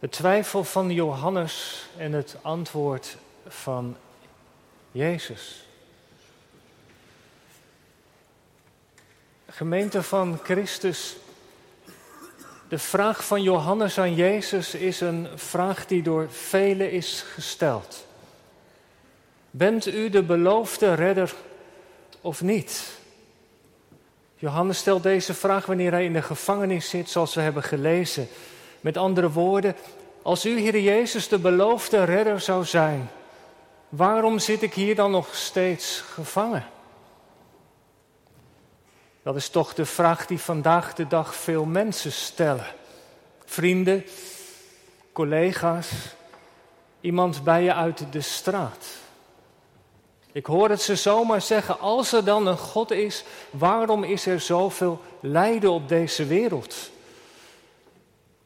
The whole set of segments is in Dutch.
De twijfel van Johannes en het antwoord van Jezus. Gemeente van Christus, de vraag van Johannes aan Jezus is een vraag die door velen is gesteld. Bent u de beloofde redder of niet? Johannes stelt deze vraag wanneer hij in de gevangenis zit, zoals we hebben gelezen. Met andere woorden, als u, Heer Jezus, de beloofde redder zou zijn, waarom zit ik hier dan nog steeds gevangen? Dat is toch de vraag die vandaag de dag veel mensen stellen. Vrienden, collega's, iemand bij je uit de straat. Ik hoor het ze zomaar zeggen, als er dan een God is, waarom is er zoveel lijden op deze wereld?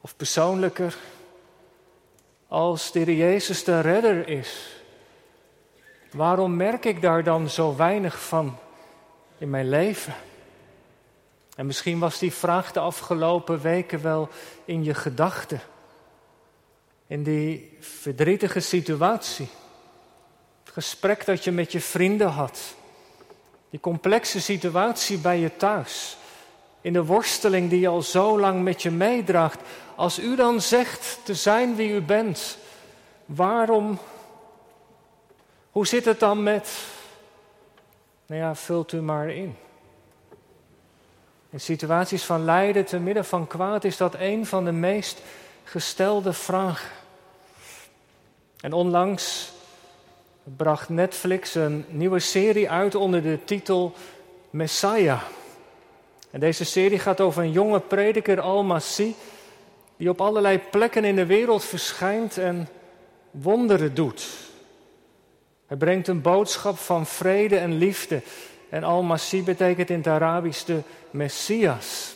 Of persoonlijker, als de Jezus de redder is, waarom merk ik daar dan zo weinig van in mijn leven? En misschien was die vraag de afgelopen weken wel in je gedachten. In die verdrietige situatie. Het gesprek dat je met je vrienden had. Die complexe situatie bij je thuis. In de worsteling die je al zo lang met je meedraagt. Als u dan zegt te zijn wie u bent, waarom, hoe zit het dan met, nou ja, vult u maar in. In situaties van lijden te midden van kwaad is dat een van de meest gestelde vragen. En onlangs bracht Netflix een nieuwe serie uit onder de titel Messiah. En deze serie gaat over een jonge prediker, Al-Masih, die op allerlei plekken in de wereld verschijnt en wonderen doet. Hij brengt een boodschap van vrede en liefde. En Al-Masih betekent in het Arabisch de Messias.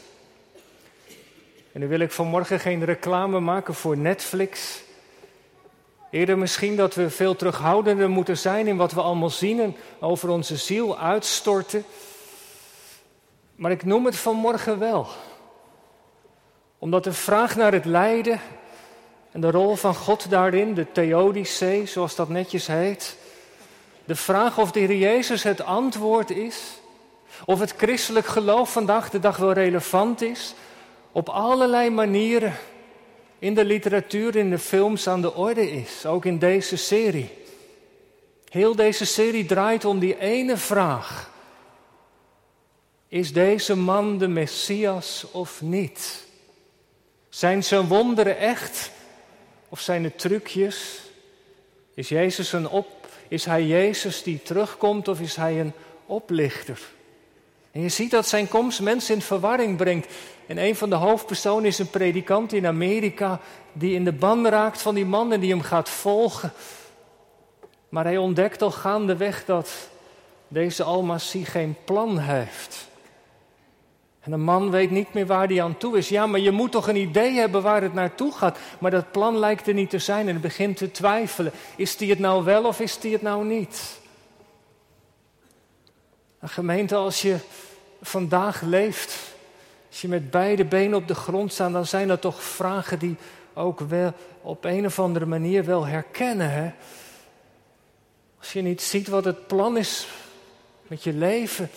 En nu wil ik vanmorgen geen reclame maken voor Netflix. Eerder misschien dat we veel terughoudender moeten zijn in wat we allemaal zien en over onze ziel uitstorten. Maar ik noem het vanmorgen wel. Omdat de vraag naar het lijden en de rol van God daarin, de theodicee, zoals dat netjes heet. De vraag of de Heer Jezus het antwoord is, of het christelijk geloof vandaag de dag wel relevant is, op allerlei manieren in de literatuur, in de films aan de orde is, ook in deze serie. Heel deze serie draait om die ene vraag. Is deze man de Messias of niet? Zijn zijn wonderen echt of zijn het trucjes? Is Jezus een op, is hij Jezus die terugkomt of is hij een oplichter? En je ziet dat zijn komst mensen in verwarring brengt. En een van de hoofdpersonen is een predikant in Amerika die in de ban raakt van die man en die hem gaat volgen. Maar hij ontdekt al gaandeweg dat deze Almasi geen plan heeft. En de man weet niet meer waar hij aan toe is. Ja, maar je moet toch een idee hebben waar het naartoe gaat. Maar dat plan lijkt er niet te zijn en begint te twijfelen. Is die het nou wel of is die het nou niet? Een gemeente, als je vandaag leeft, als je met beide benen op de grond staat, dan zijn dat toch vragen die ook wel op een of andere manier wel herkennen. Hè? Als je niet ziet wat het plan is met je leven,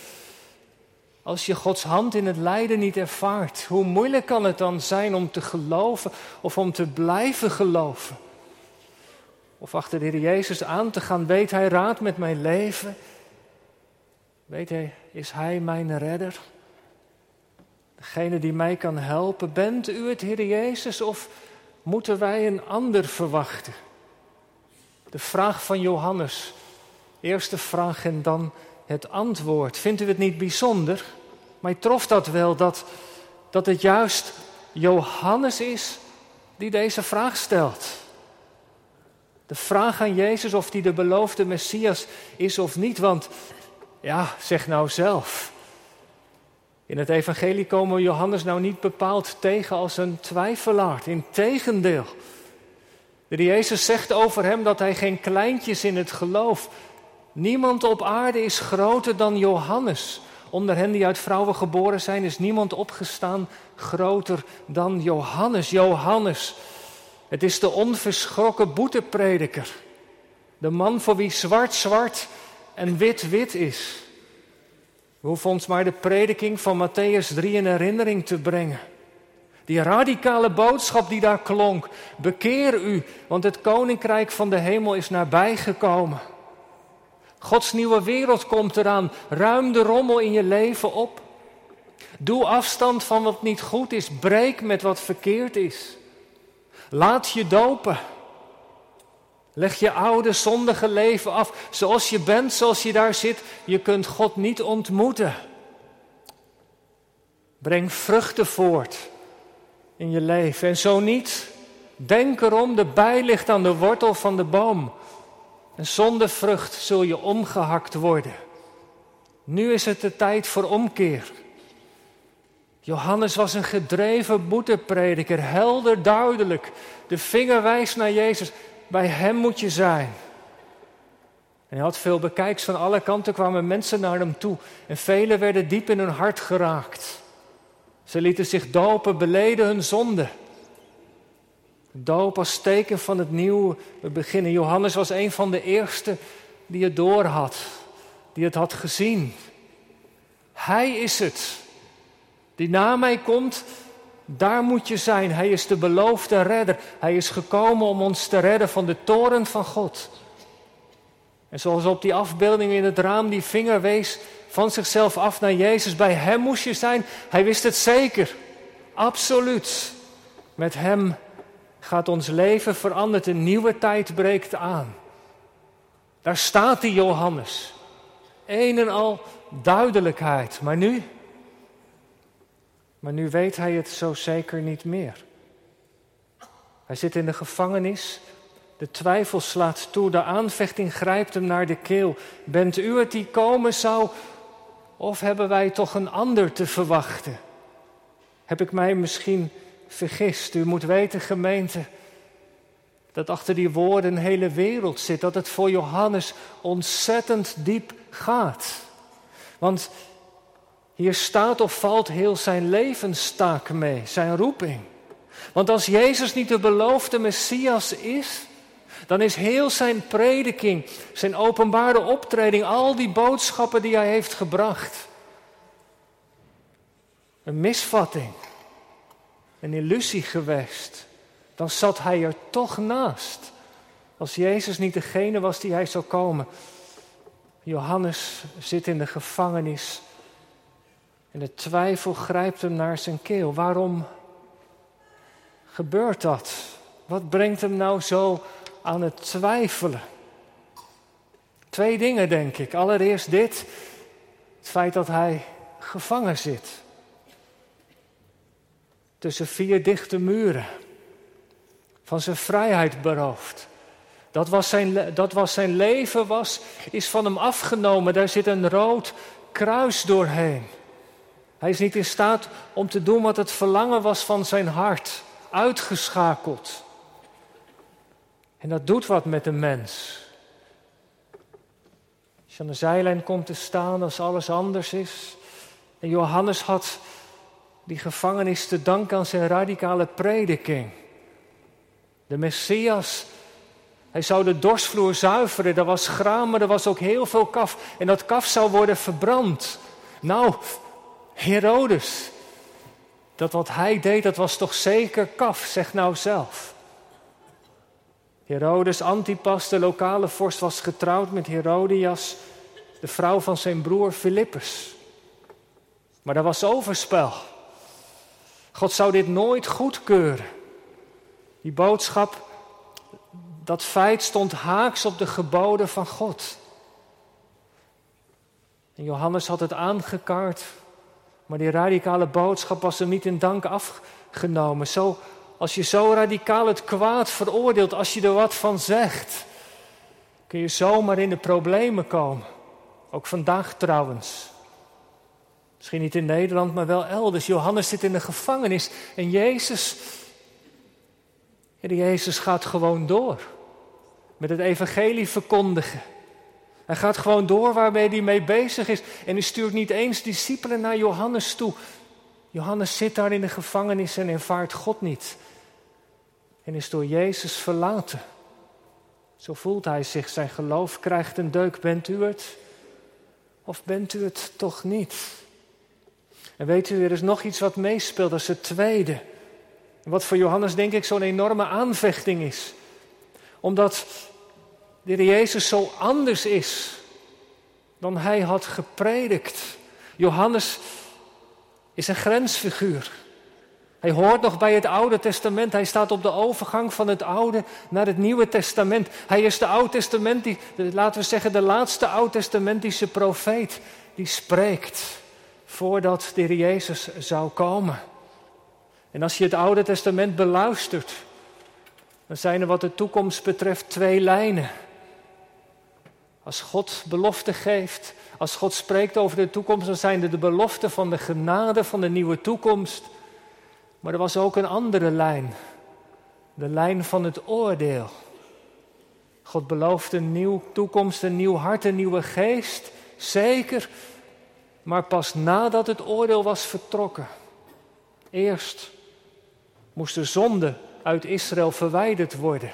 als je Gods hand in het lijden niet ervaart, hoe moeilijk kan het dan zijn om te geloven of om te blijven geloven? Of achter de Heer Jezus aan te gaan, weet Hij raad met mijn leven? Weet Hij, is Hij mijn redder? Degene die mij kan helpen, bent u het Heer Jezus of moeten wij een ander verwachten? De vraag van Johannes, eerste vraag en dan het antwoord. Vindt u het niet bijzonder? Maar trof dat wel dat, dat het juist Johannes is die deze vraag stelt. De vraag aan Jezus of hij de beloofde Messias is of niet, want ja, zeg nou zelf. In het evangelie komen Johannes nou niet bepaald tegen als een twijfelaar. Integendeel. De Jezus zegt over hem dat hij geen kleintjes in het geloof. Niemand op aarde is groter dan Johannes. Onder hen die uit vrouwen geboren zijn is niemand opgestaan groter dan Johannes. Johannes, Het is de onverschrokken boeteprediker. De man voor wie zwart zwart en wit wit is. We hoeven ons maar de prediking van Matthäus 3 in herinnering te brengen. Die radicale boodschap die daar klonk. Bekeer u, want het koninkrijk van de hemel is nabijgekomen. Gods nieuwe wereld komt eraan. Ruim de rommel in je leven op. Doe afstand van wat niet goed is. Breek met wat verkeerd is. Laat je dopen. Leg je oude zondige leven af. Zoals je bent, zoals je daar zit. Je kunt God niet ontmoeten. Breng vruchten voort in je leven. En zo niet, denk erom, de bij ligt aan de wortel van de boom. En zonder vrucht zul je omgehakt worden. Nu is het de tijd voor omkeer. Johannes was een gedreven boeteprediker, helder, duidelijk. De vinger wijst naar Jezus. Bij hem moet je zijn. En hij had veel bekijks van alle kanten kwamen mensen naar hem toe. En velen werden diep in hun hart geraakt. Ze lieten zich dopen, beleden hun zonde. Doop als teken van het nieuwe beginnen. Johannes was een van de eerste die het door had, die het had gezien. Hij is het die na mij komt, daar moet je zijn. Hij is de beloofde redder. Hij is gekomen om ons te redden van de toren van God. En zoals op die afbeelding in het raam die vinger wees van zichzelf af naar Jezus, bij Hem moest je zijn. Hij wist het zeker, absoluut. Met Hem gaat ons leven veranderd, een nieuwe tijd breekt aan. Daar staat die Johannes. Een en al duidelijkheid. Maar nu, maar nu weet hij het zo zeker niet meer. Hij zit in de gevangenis. De twijfel slaat toe. De aanvechting grijpt hem naar de keel. Bent u het die komen zou? Of hebben wij toch een ander te verwachten? Heb ik mij misschien vergist? U moet weten, gemeente, dat achter die woorden een hele wereld zit. Dat het voor Johannes ontzettend diep gaat. Want hier staat of valt heel zijn levenstaak mee, zijn roeping. Want als Jezus niet de beloofde Messias is, dan is heel zijn prediking, zijn openbare optreding, al die boodschappen die hij heeft gebracht, een misvatting, een illusie geweest. Dan zat hij er toch naast. Als Jezus niet degene was die hij zou komen. Johannes zit in de gevangenis en de twijfel grijpt hem naar zijn keel. Waarom gebeurt dat? Wat brengt hem nou zo aan het twijfelen? Twee dingen, denk ik. Allereerst dit: het feit dat hij gevangen zit. Tussen vier dichte muren. Van zijn vrijheid beroofd. Dat was zijn, dat was zijn leven was, is van hem afgenomen. Daar zit een rood kruis doorheen. Hij is niet in staat om te doen wat het verlangen was van zijn hart. Uitgeschakeld. En dat doet wat met een mens. Als je aan de zijlijn komt te staan als alles anders is. En Johannes had die gevangenis te danken aan zijn radicale prediking. De Messias, hij zou de dorsvloer zuiveren. Er was graan, maar er was ook heel veel kaf. En dat kaf zou worden verbrand. Nou, Herodes. Dat wat hij deed, dat was toch zeker kaf, zeg nou zelf. Herodes Antipas, de lokale vorst, was getrouwd met Herodias, de vrouw van zijn broer Filippus. Maar er was overspel. God zou dit nooit goedkeuren. Die boodschap, dat feit stond haaks op de geboden van God. En Johannes had het aangekaart maar die radicale boodschap was hem niet in dank afgenomen. Zo, als je zo radicaal het kwaad veroordeelt, als je er wat van zegt, kun je zomaar in de problemen komen. Ook vandaag trouwens. Misschien niet in Nederland, maar wel elders. Johannes zit in de gevangenis en Jezus, Jezus gaat gewoon door met het evangelie verkondigen. Hij gaat gewoon door waarmee hij mee bezig is. En hij stuurt niet eens discipelen naar Johannes toe. Johannes zit daar in de gevangenis en ervaart God niet. en is door Jezus verlaten. Zo voelt hij zich, zijn geloof krijgt een deuk. Bent u het? Of bent u het toch niet? En weet u, er is nog iets wat meespeelt, dat is het tweede. Wat voor Johannes denk ik zo'n enorme aanvechting is. Omdat de Jezus zo anders is dan hij had gepredikt. Johannes is een grensfiguur. Hij hoort nog bij het Oude Testament. Hij staat op de overgang van het Oude naar het Nieuwe Testament. Hij is de Oud Testament, laten we zeggen, de laatste Oud-testamentische profeet die spreekt voordat de Heer Jezus zou komen. En als je het Oude Testament beluistert, dan zijn er wat de toekomst betreft twee lijnen. Als God belofte geeft, als God spreekt over de toekomst, dan zijn er de beloften van de genade van de nieuwe toekomst. Maar er was ook een andere lijn, de lijn van het oordeel. God belooft een nieuwe toekomst, een nieuw hart, een nieuwe geest, zeker, maar pas nadat het oordeel was vertrokken. Eerst moest de zonde uit Israël verwijderd worden.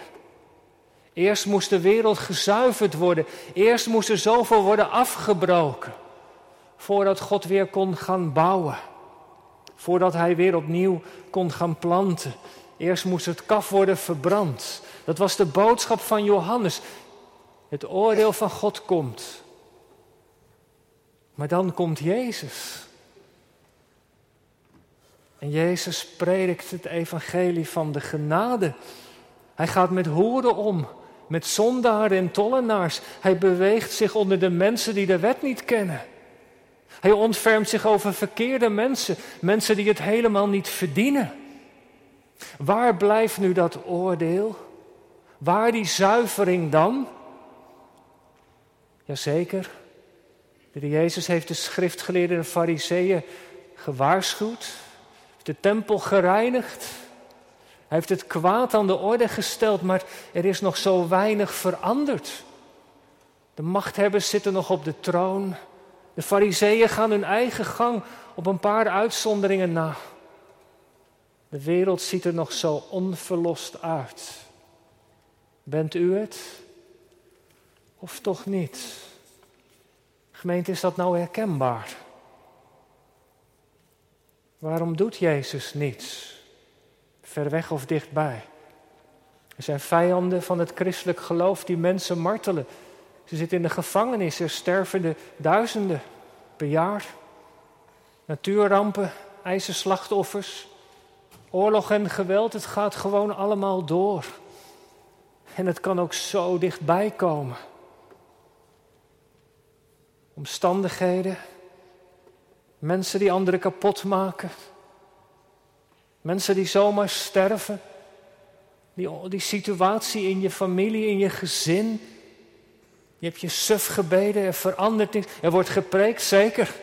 Eerst moest de wereld gezuiverd worden. Eerst moest er zoveel worden afgebroken. Voordat God weer kon gaan bouwen. Voordat hij weer opnieuw kon gaan planten. Eerst moest het kaf worden verbrand. Dat was de boodschap van Johannes. Het oordeel van God komt. Maar dan komt Jezus. En Jezus predikt het evangelie van de genade. Hij gaat met hoeren om, met zondaren en tollenaars. Hij beweegt zich onder de mensen die de wet niet kennen. Hij ontfermt zich over verkeerde mensen, mensen die het helemaal niet verdienen. Waar blijft nu dat oordeel? Waar die zuivering dan? Jazeker, de Jezus heeft de schriftgeleerden en fariseeën gewaarschuwd, de tempel gereinigd. Hij heeft het kwaad aan de orde gesteld, maar er is nog zo weinig veranderd. De machthebbers zitten nog op de troon. De fariseeën gaan hun eigen gang op een paar uitzonderingen na. De wereld ziet er nog zo onverlost uit. Bent u het? Of toch niet? Gemeente, is dat nou herkenbaar? Waarom doet Jezus niets? Ver weg of dichtbij? Er zijn vijanden van het christelijk geloof die mensen martelen. Ze zitten in de gevangenis, er sterven de duizenden per jaar. Natuurrampen, ijzerslachtoffers, oorlog en geweld, het gaat gewoon allemaal door. En het kan ook zo dichtbij komen. Omstandigheden, mensen die anderen kapot maken, mensen die zomaar sterven, die, die situatie in je familie, in je gezin. Je hebt je suf gebeden, er verandert niks. Er wordt gepreekt, zeker,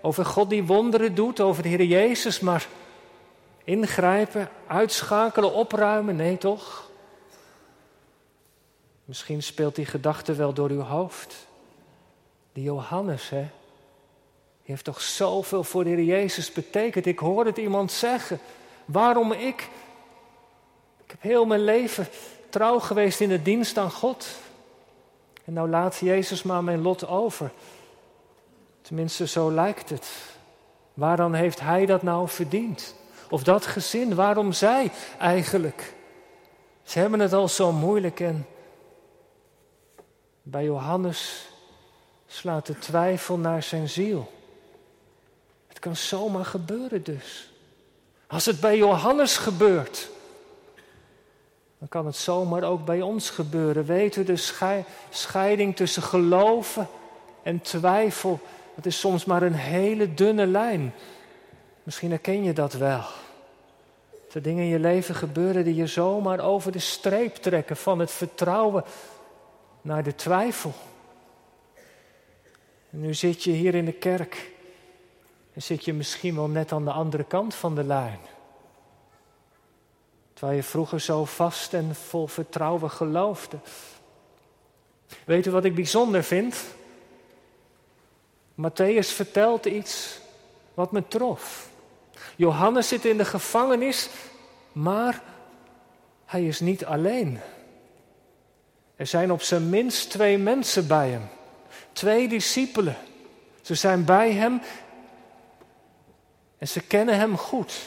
over God die wonderen doet, over de Heer Jezus, maar ingrijpen, uitschakelen, opruimen, nee toch? Misschien speelt die gedachte wel door uw hoofd. Die Johannes, hè? Heeft toch zoveel voor de Heer Jezus betekend. Ik hoorde het iemand zeggen. Waarom ik? Ik heb heel mijn leven trouw geweest in de dienst aan God. En nou laat Jezus maar mijn lot over. Tenminste, zo lijkt het. Waaraan heeft hij dat nou verdiend? Of dat gezin, waarom zij eigenlijk? Ze hebben het al zo moeilijk en bij Johannes slaat de twijfel naar zijn ziel. Het kan zomaar gebeuren dus. Als het bij Johannes gebeurt, dan kan het zomaar ook bij ons gebeuren. Weet u, de scheiding tussen geloven en twijfel, dat is soms maar een hele dunne lijn. Misschien herken je dat wel. Er dingen in je leven gebeuren die je zomaar over de streep trekken van het vertrouwen naar de twijfel. Nu zit je hier in de kerk en zit je misschien wel net aan de andere kant van de lijn. Terwijl je vroeger zo vast en vol vertrouwen geloofde. Weet u wat ik bijzonder vind? Matthäus vertelt iets wat me trof. Johannes zit in de gevangenis, maar Hij is niet alleen. Er zijn op zijn minst twee mensen bij hem. Twee discipelen. Ze zijn bij hem en ze kennen hem goed.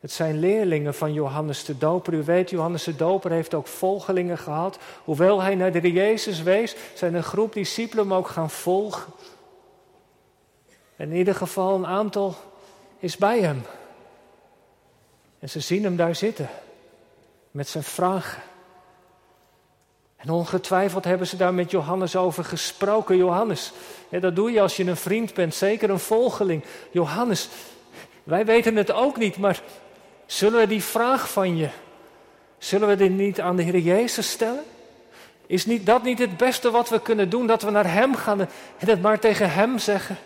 Het zijn leerlingen van Johannes de Doper. U weet, Johannes de Doper heeft ook volgelingen gehad. Hoewel hij naar de Jezus wees, zijn een groep discipelen hem ook gaan volgen. in ieder geval een aantal is bij hem. En ze zien hem daar zitten met zijn vragen. En ongetwijfeld hebben ze daar met Johannes over gesproken. Johannes, dat doe je als je een vriend bent, zeker een volgeling. Johannes, wij weten het ook niet, maar zullen we die vraag van je, zullen we die niet aan de Heer Jezus stellen? Is niet, dat niet het beste wat we kunnen doen, dat we naar Hem gaan en het maar tegen Hem zeggen?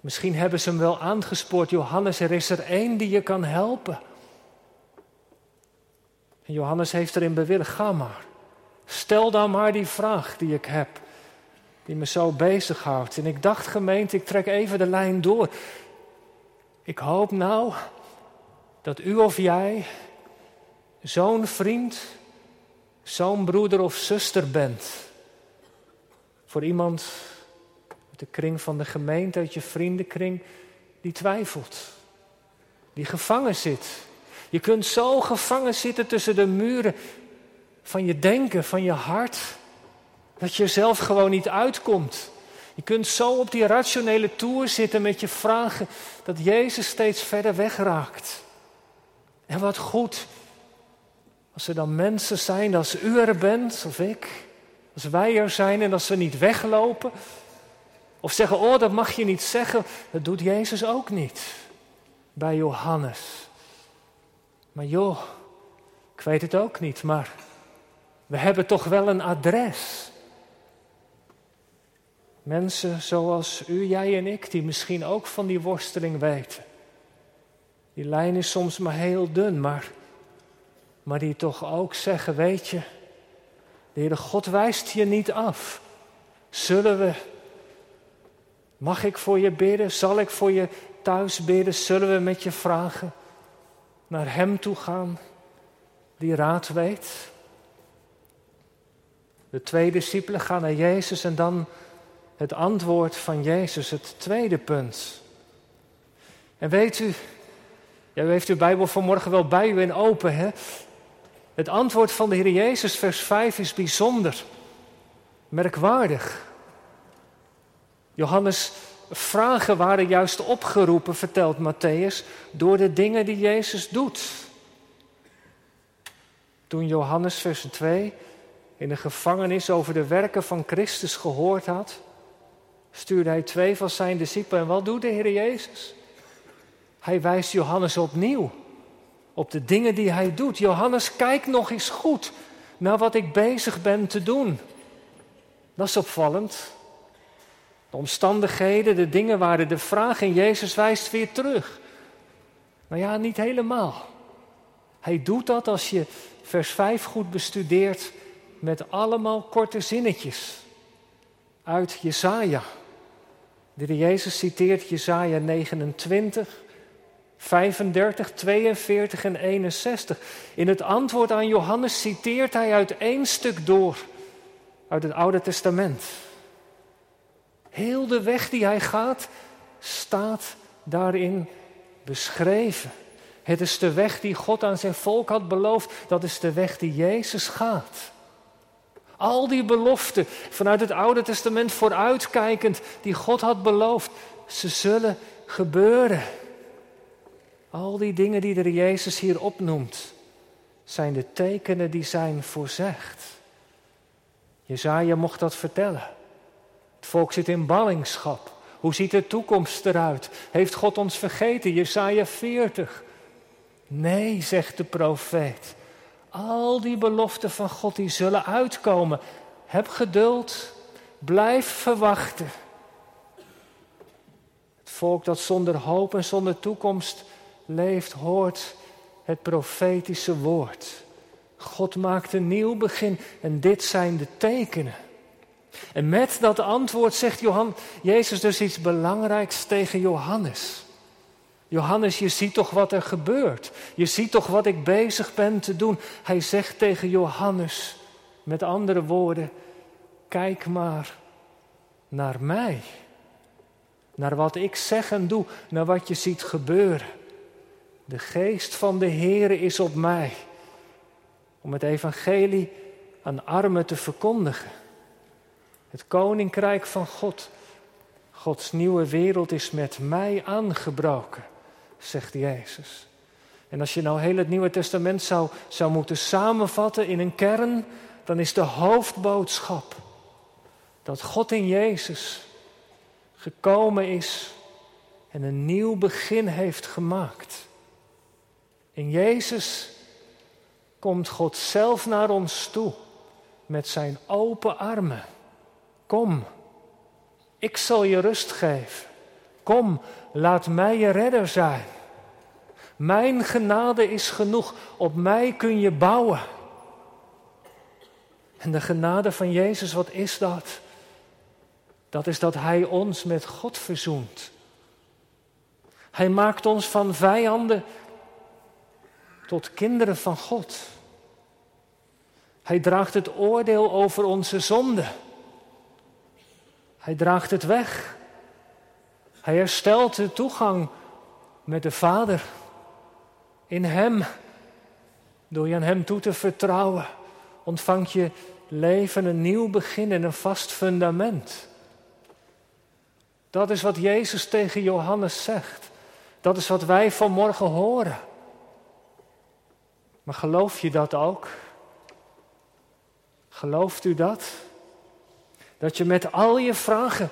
Misschien hebben ze hem wel aangespoord, Johannes, er is er één die je kan helpen. En Johannes heeft erin bewilligd, ga maar. Stel dan maar die vraag die ik heb, die me zo bezighoudt. En ik dacht, gemeente, ik trek even de lijn door. Ik hoop nou dat u of jij zo'n vriend, zo'n broeder of zuster bent. Voor iemand uit de kring van de gemeente, uit je vriendenkring, die twijfelt, die gevangen zit. Je kunt zo gevangen zitten tussen de muren van je denken, van je hart, dat je zelf gewoon niet uitkomt. Je kunt zo op die rationele toer zitten met je vragen dat Jezus steeds verder wegraakt. En wat goed, als er dan mensen zijn, als u er bent of ik, als wij er zijn en als we niet weglopen. Of zeggen, oh dat mag je niet zeggen, dat doet Jezus ook niet bij Johannes. Maar joh, ik weet het ook niet, maar we hebben toch wel een adres. Mensen zoals u, jij en ik, die misschien ook van die worsteling weten. Die lijn is soms maar heel dun, maar, maar die toch ook zeggen, weet je, de Heere God wijst je niet af. Zullen we, mag ik voor je bidden? Zal ik voor je thuis bidden? Zullen we met je vragen naar Hem toe gaan, die raad weet? De twee discipelen gaan naar Jezus en dan het antwoord van Jezus, het tweede punt. En weet u, ja, u heeft uw Bijbel vanmorgen wel bij u en open, hè? Het antwoord van de Heer Jezus, vers 5, is bijzonder, merkwaardig. Johannes' vragen waren juist opgeroepen, vertelt Matthäus, door de dingen die Jezus doet. Toen Johannes, vers 2, in de gevangenis over de werken van Christus gehoord had, stuurde hij twee van zijn discipelen. En wat doet de Heer Jezus? Hij wijst Johannes opnieuw op de dingen die hij doet. Johannes, kijk nog eens goed naar wat ik bezig ben te doen. Dat is opvallend. De omstandigheden, de dingen waren de vraag en Jezus wijst weer terug. Maar ja, niet helemaal. Hij doet dat als je vers 5 goed bestudeert met allemaal korte zinnetjes uit Jesaja. De Jezus citeert Jesaja 29, 35, 42 en 61. In het antwoord aan Johannes citeert hij uit één stuk door uit het Oude Testament. Heel de weg die hij gaat, staat daarin beschreven. Het is de weg die God aan zijn volk had beloofd. Dat is de weg die Jezus gaat. Al die beloften vanuit het Oude Testament vooruitkijkend, die God had beloofd, ze zullen gebeuren. Al die dingen die de Jezus hier opnoemt, zijn de tekenen die zijn voorzegd. Jezaja mocht dat vertellen. Het volk zit in ballingschap. Hoe ziet de toekomst eruit? Heeft God ons vergeten? Jesaja 40. Nee, zegt de profeet. Al die beloften van God die zullen uitkomen. Heb geduld, blijf verwachten. Het volk dat zonder hoop en zonder toekomst leeft, hoort het profetische woord. God maakt een nieuw begin en dit zijn de tekenen. En met dat antwoord zegt Johan, Jezus dus iets belangrijks tegen Johannes. Johannes, je ziet toch wat er gebeurt. Je ziet toch wat ik bezig ben te doen. Hij zegt tegen Johannes, met andere woorden, kijk maar naar mij. Naar wat ik zeg en doe, naar wat je ziet gebeuren. De geest van de Heere is op mij om het evangelie aan armen te verkondigen. Het koninkrijk van God, Gods nieuwe wereld is met mij aangebroken, zegt Jezus. En als je nou heel het Nieuwe Testament zou, zou moeten samenvatten in een kern, dan is de hoofdboodschap dat God in Jezus gekomen is en een nieuw begin heeft gemaakt. In Jezus komt God zelf naar ons toe met zijn open armen. Kom, ik zal je rust geven. Kom, laat mij je redder zijn. Mijn genade is genoeg, op mij kun je bouwen. En de genade van Jezus, wat is dat? Dat is dat Hij ons met God verzoent. Hij maakt ons van vijanden tot kinderen van God. Hij draagt het oordeel over onze zonde. Hij draagt het weg. Hij herstelt de toegang met de Vader. In Hem, door je aan Hem toe te vertrouwen, ontvangt je leven een nieuw begin en een vast fundament. Dat is wat Jezus tegen Johannes zegt. Dat is wat wij vanmorgen horen. Maar geloof je dat ook? Gelooft u dat? Dat je met al je vragen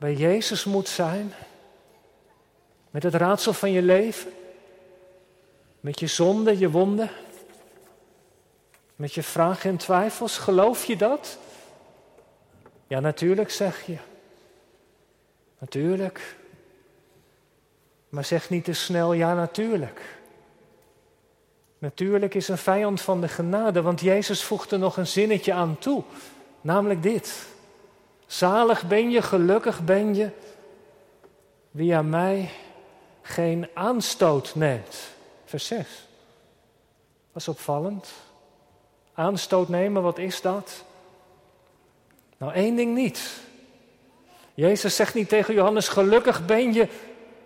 bij Jezus moet zijn? Met het raadsel van je leven? Met je zonde, je wonden? Met je vragen en twijfels? Geloof je dat? Ja, natuurlijk zeg je. Natuurlijk. Maar zeg niet te snel ja, natuurlijk. Natuurlijk is een vijand van de genade, want Jezus voegt er nog een zinnetje aan toe. Namelijk dit. Zalig ben je, gelukkig ben je, wie aan mij geen aanstoot neemt. Vers 6. Dat is opvallend. Aanstoot nemen, wat is dat? Nou, één ding niet. Jezus zegt niet tegen Johannes: Gelukkig ben je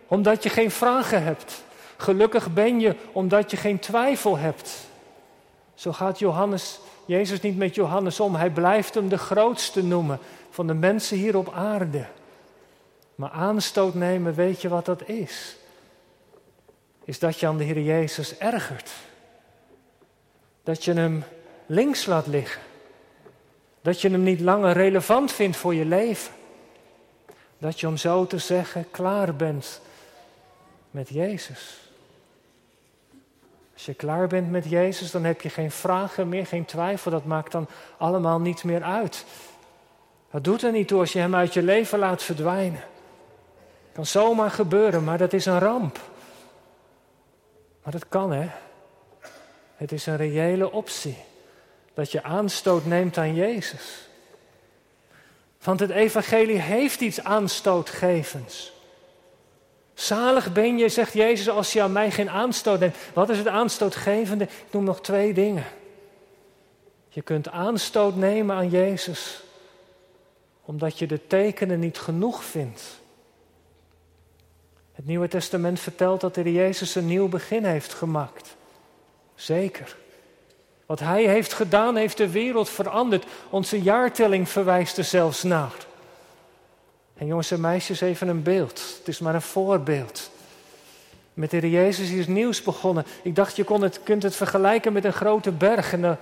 omdat je geen vragen hebt. Gelukkig ben je omdat je geen twijfel hebt. Zo gaat Johannes, Jezus niet met Johannes om. Hij blijft hem de grootste noemen van de mensen hier op aarde. Maar aanstoot nemen, weet je wat dat is? Is dat je aan de Heer Jezus ergert. Dat je hem links laat liggen. Dat je hem niet langer relevant vindt voor je leven. Dat je om zo te zeggen klaar bent met Jezus. Als je klaar bent met Jezus, dan heb je geen vragen meer, geen twijfel. Dat maakt dan allemaal niet meer uit. Dat doet er niet toe als je hem uit je leven laat verdwijnen. Kan zomaar gebeuren, maar dat is een ramp. Maar dat kan, hè? Het is een reële optie. Dat je aanstoot neemt aan Jezus. Want het evangelie heeft iets aanstootgevends. Zalig ben je, zegt Jezus, als je aan mij geen aanstoot neemt. Wat is het aanstootgevende? Ik noem nog twee dingen. Je kunt aanstoot nemen aan Jezus, omdat je de tekenen niet genoeg vindt. Het Nieuwe Testament vertelt dat er Jezus een nieuw begin heeft gemaakt. Zeker. Wat Hij heeft gedaan, heeft de wereld veranderd. Onze jaartelling verwijst er zelfs naar. En jongens en meisjes, even een beeld. Het is maar een voorbeeld. Met de Jezus is nieuws begonnen. Ik dacht, je kon het, kunt het vergelijken met een grote berg. En dan,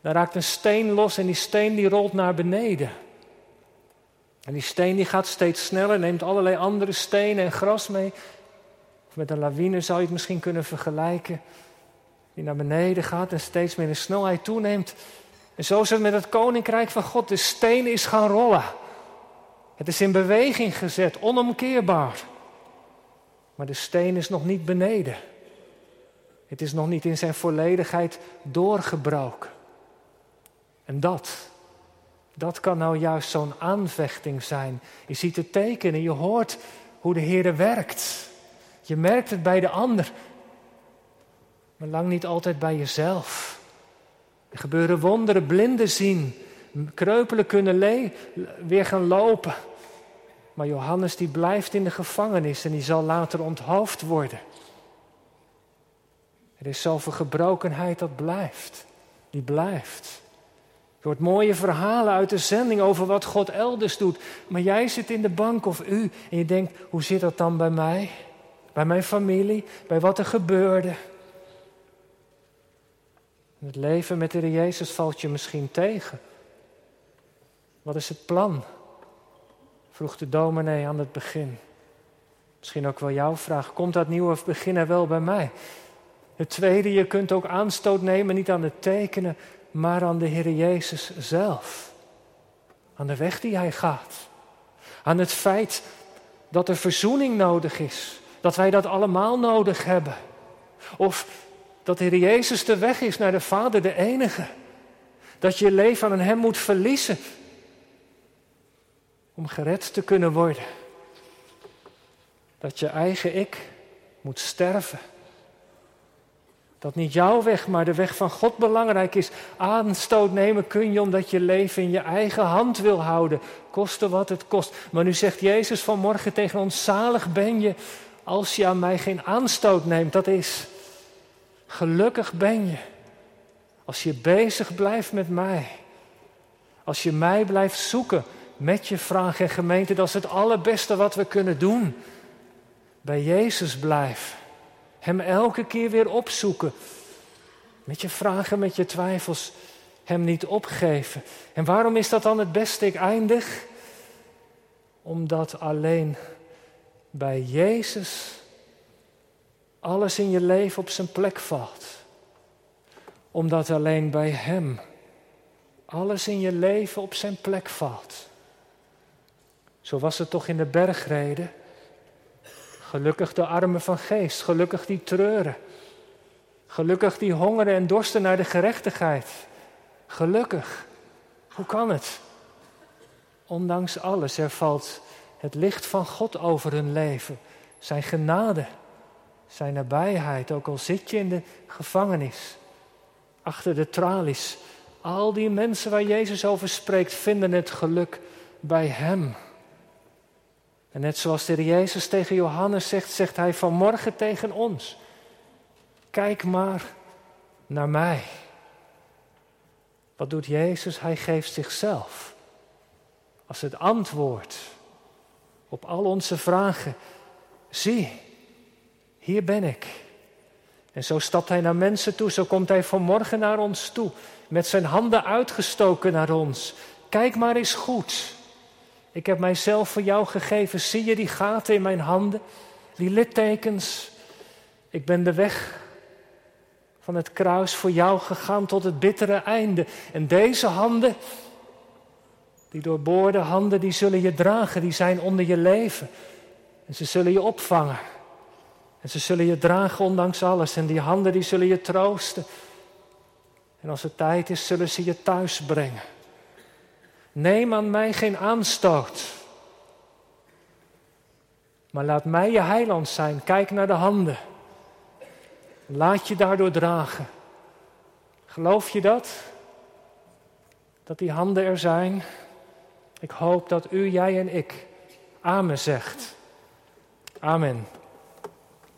dan raakt een steen los en die steen die rolt naar beneden. En die steen die gaat steeds sneller, neemt allerlei andere stenen en gras mee. Of met een lawine zou je het misschien kunnen vergelijken. Die naar beneden gaat en steeds meer in snelheid toeneemt. En zo is het met het koninkrijk van God. De steen is gaan rollen. Het is in beweging gezet, onomkeerbaar. Maar de steen is nog niet beneden. Het is nog niet in zijn volledigheid doorgebroken. En dat, dat kan nou juist zo'n aanvechting zijn. Je ziet het tekenen, je hoort hoe de Heer werkt. Je merkt het bij de ander, maar lang niet altijd bij jezelf. Er gebeuren wonderen, blinden zien, kreupelen kunnen weer gaan lopen. Maar Johannes die blijft in de gevangenis en die zal later onthoofd worden. Er is zoveel gebrokenheid dat blijft. Die blijft. Je hoort mooie verhalen uit de zending over wat God elders doet. Maar jij zit in de bank of u en je denkt, hoe zit dat dan bij mij? Bij mijn familie? Bij wat er gebeurde? Het leven met de Jezus valt je misschien tegen. Wat is het plan? Vroeg de dominee aan het begin. Misschien ook wel jouw vraag. Komt dat nieuwe begin er wel bij mij? Het tweede, je kunt ook aanstoot nemen, niet aan het tekenen, maar aan de Heer Jezus zelf. Aan de weg die Hij gaat. Aan het feit dat er verzoening nodig is. Dat wij dat allemaal nodig hebben. Of dat de Heer Jezus de weg is naar de Vader, de enige. Dat je leven aan Hem moet verliezen. Om gered te kunnen worden. Dat je eigen ik moet sterven dat niet jouw weg, maar de weg van God belangrijk is. Aanstoot nemen kun je omdat je leven in je eigen hand wil houden. Koste wat het kost. Maar nu zegt Jezus vanmorgen tegen ons: zalig ben je als je aan mij geen aanstoot neemt. Dat is, gelukkig ben je als je bezig blijft met mij. Als je mij blijft zoeken met je vraag en gemeente, dat is het allerbeste wat we kunnen doen. Bij Jezus blijven. Hem elke keer weer opzoeken. Met je vragen, met je twijfels. Hem niet opgeven. En waarom is dat dan het beste? Ik eindig. Omdat alleen bij Jezus alles in je leven op zijn plek valt. Omdat alleen bij Hem alles in je leven op zijn plek valt. Zo was het toch in de bergreden. Gelukkig de armen van geest, gelukkig die treuren. Gelukkig die hongeren en dorsten naar de gerechtigheid. Gelukkig. Hoe kan het? Ondanks alles, er valt het licht van God over hun leven. Zijn genade, zijn nabijheid, ook al zit je in de gevangenis, achter de tralies. Al die mensen waar Jezus over spreekt, vinden het geluk bij Hem. En net zoals de Jezus tegen Johannes zegt, zegt hij vanmorgen tegen ons. Kijk maar naar mij. Wat doet Jezus? Hij geeft zichzelf als het antwoord op al onze vragen. Zie, hier ben ik. En zo stapt hij naar mensen toe, zo komt hij vanmorgen naar ons toe, met zijn handen uitgestoken naar ons. Kijk maar eens goed. Ik heb mijzelf voor jou gegeven. Zie je die gaten in mijn handen? Die littekens. Ik ben de weg van het kruis voor jou gegaan tot het bittere einde. En deze handen, die doorboorde handen, die zullen je dragen. Die zijn onder je leven. En ze zullen je opvangen. En ze zullen je dragen ondanks alles. En die handen die zullen je troosten. En als het tijd is, zullen ze je thuis brengen. Neem aan mij geen aanstoot. Maar laat mij je heiland zijn. Kijk naar de handen. Laat je daardoor dragen. Geloof je dat? Dat die handen er zijn? Ik hoop dat u, jij en ik Amen zegt. Amen.